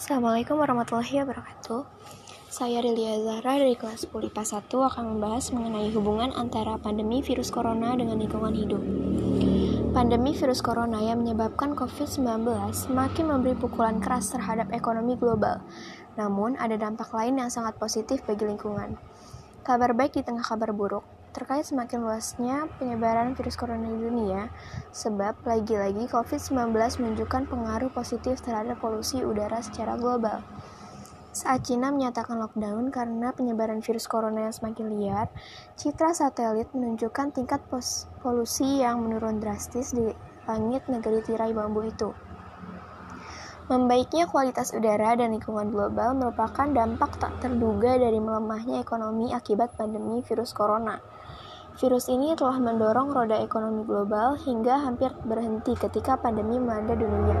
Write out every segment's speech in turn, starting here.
Assalamualaikum warahmatullahi wabarakatuh. Saya Rilia Zahra dari kelas 10 IPA 1 akan membahas mengenai hubungan antara pandemi virus corona dengan lingkungan hidup. Pandemi virus corona yang menyebabkan COVID-19 semakin memberi pukulan keras terhadap ekonomi global. Namun, ada dampak lain yang sangat positif bagi lingkungan. Kabar baik di tengah kabar buruk terkait semakin luasnya penyebaran virus corona di dunia, sebab lagi-lagi COVID-19 menunjukkan pengaruh positif terhadap polusi udara secara global. Saat Cina menyatakan lockdown karena penyebaran virus corona yang semakin liar, citra satelit menunjukkan tingkat polusi yang menurun drastis di langit negeri tirai bambu itu. Membaiknya kualitas udara dan lingkungan global merupakan dampak tak terduga dari melemahnya ekonomi akibat pandemi virus corona. Virus ini telah mendorong roda ekonomi global hingga hampir berhenti ketika pandemi melanda dunia.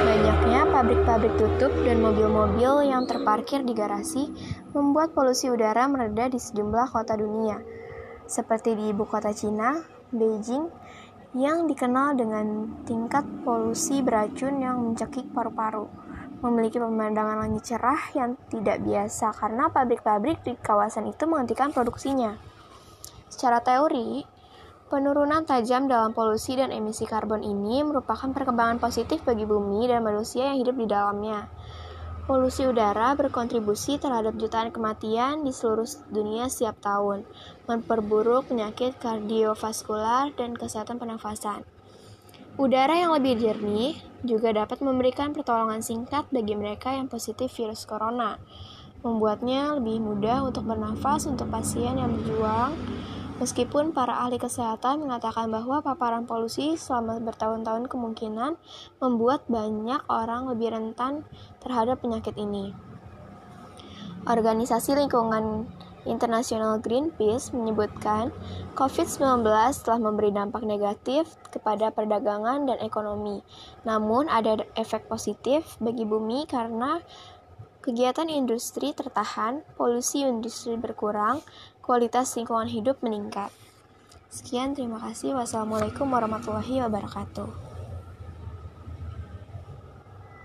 Banyaknya pabrik-pabrik tutup dan mobil-mobil yang terparkir di garasi membuat polusi udara mereda di sejumlah kota dunia, seperti di ibu kota Cina, Beijing, yang dikenal dengan tingkat polusi beracun yang mencekik paru-paru memiliki pemandangan langit cerah yang tidak biasa karena pabrik-pabrik di kawasan itu menghentikan produksinya. Secara teori, penurunan tajam dalam polusi dan emisi karbon ini merupakan perkembangan positif bagi bumi dan manusia yang hidup di dalamnya. Polusi udara berkontribusi terhadap jutaan kematian di seluruh dunia setiap tahun, memperburuk penyakit kardiovaskular dan kesehatan pernafasan. Udara yang lebih jernih juga dapat memberikan pertolongan singkat bagi mereka yang positif virus corona, membuatnya lebih mudah untuk bernafas untuk pasien yang berjuang Meskipun para ahli kesehatan mengatakan bahwa paparan polusi selama bertahun-tahun kemungkinan membuat banyak orang lebih rentan terhadap penyakit ini. Organisasi Lingkungan Internasional Greenpeace menyebutkan COVID-19 telah memberi dampak negatif kepada perdagangan dan ekonomi. Namun ada efek positif bagi bumi karena Kegiatan industri tertahan, polusi industri berkurang, kualitas lingkungan hidup meningkat. Sekian, terima kasih. Wassalamualaikum warahmatullahi wabarakatuh.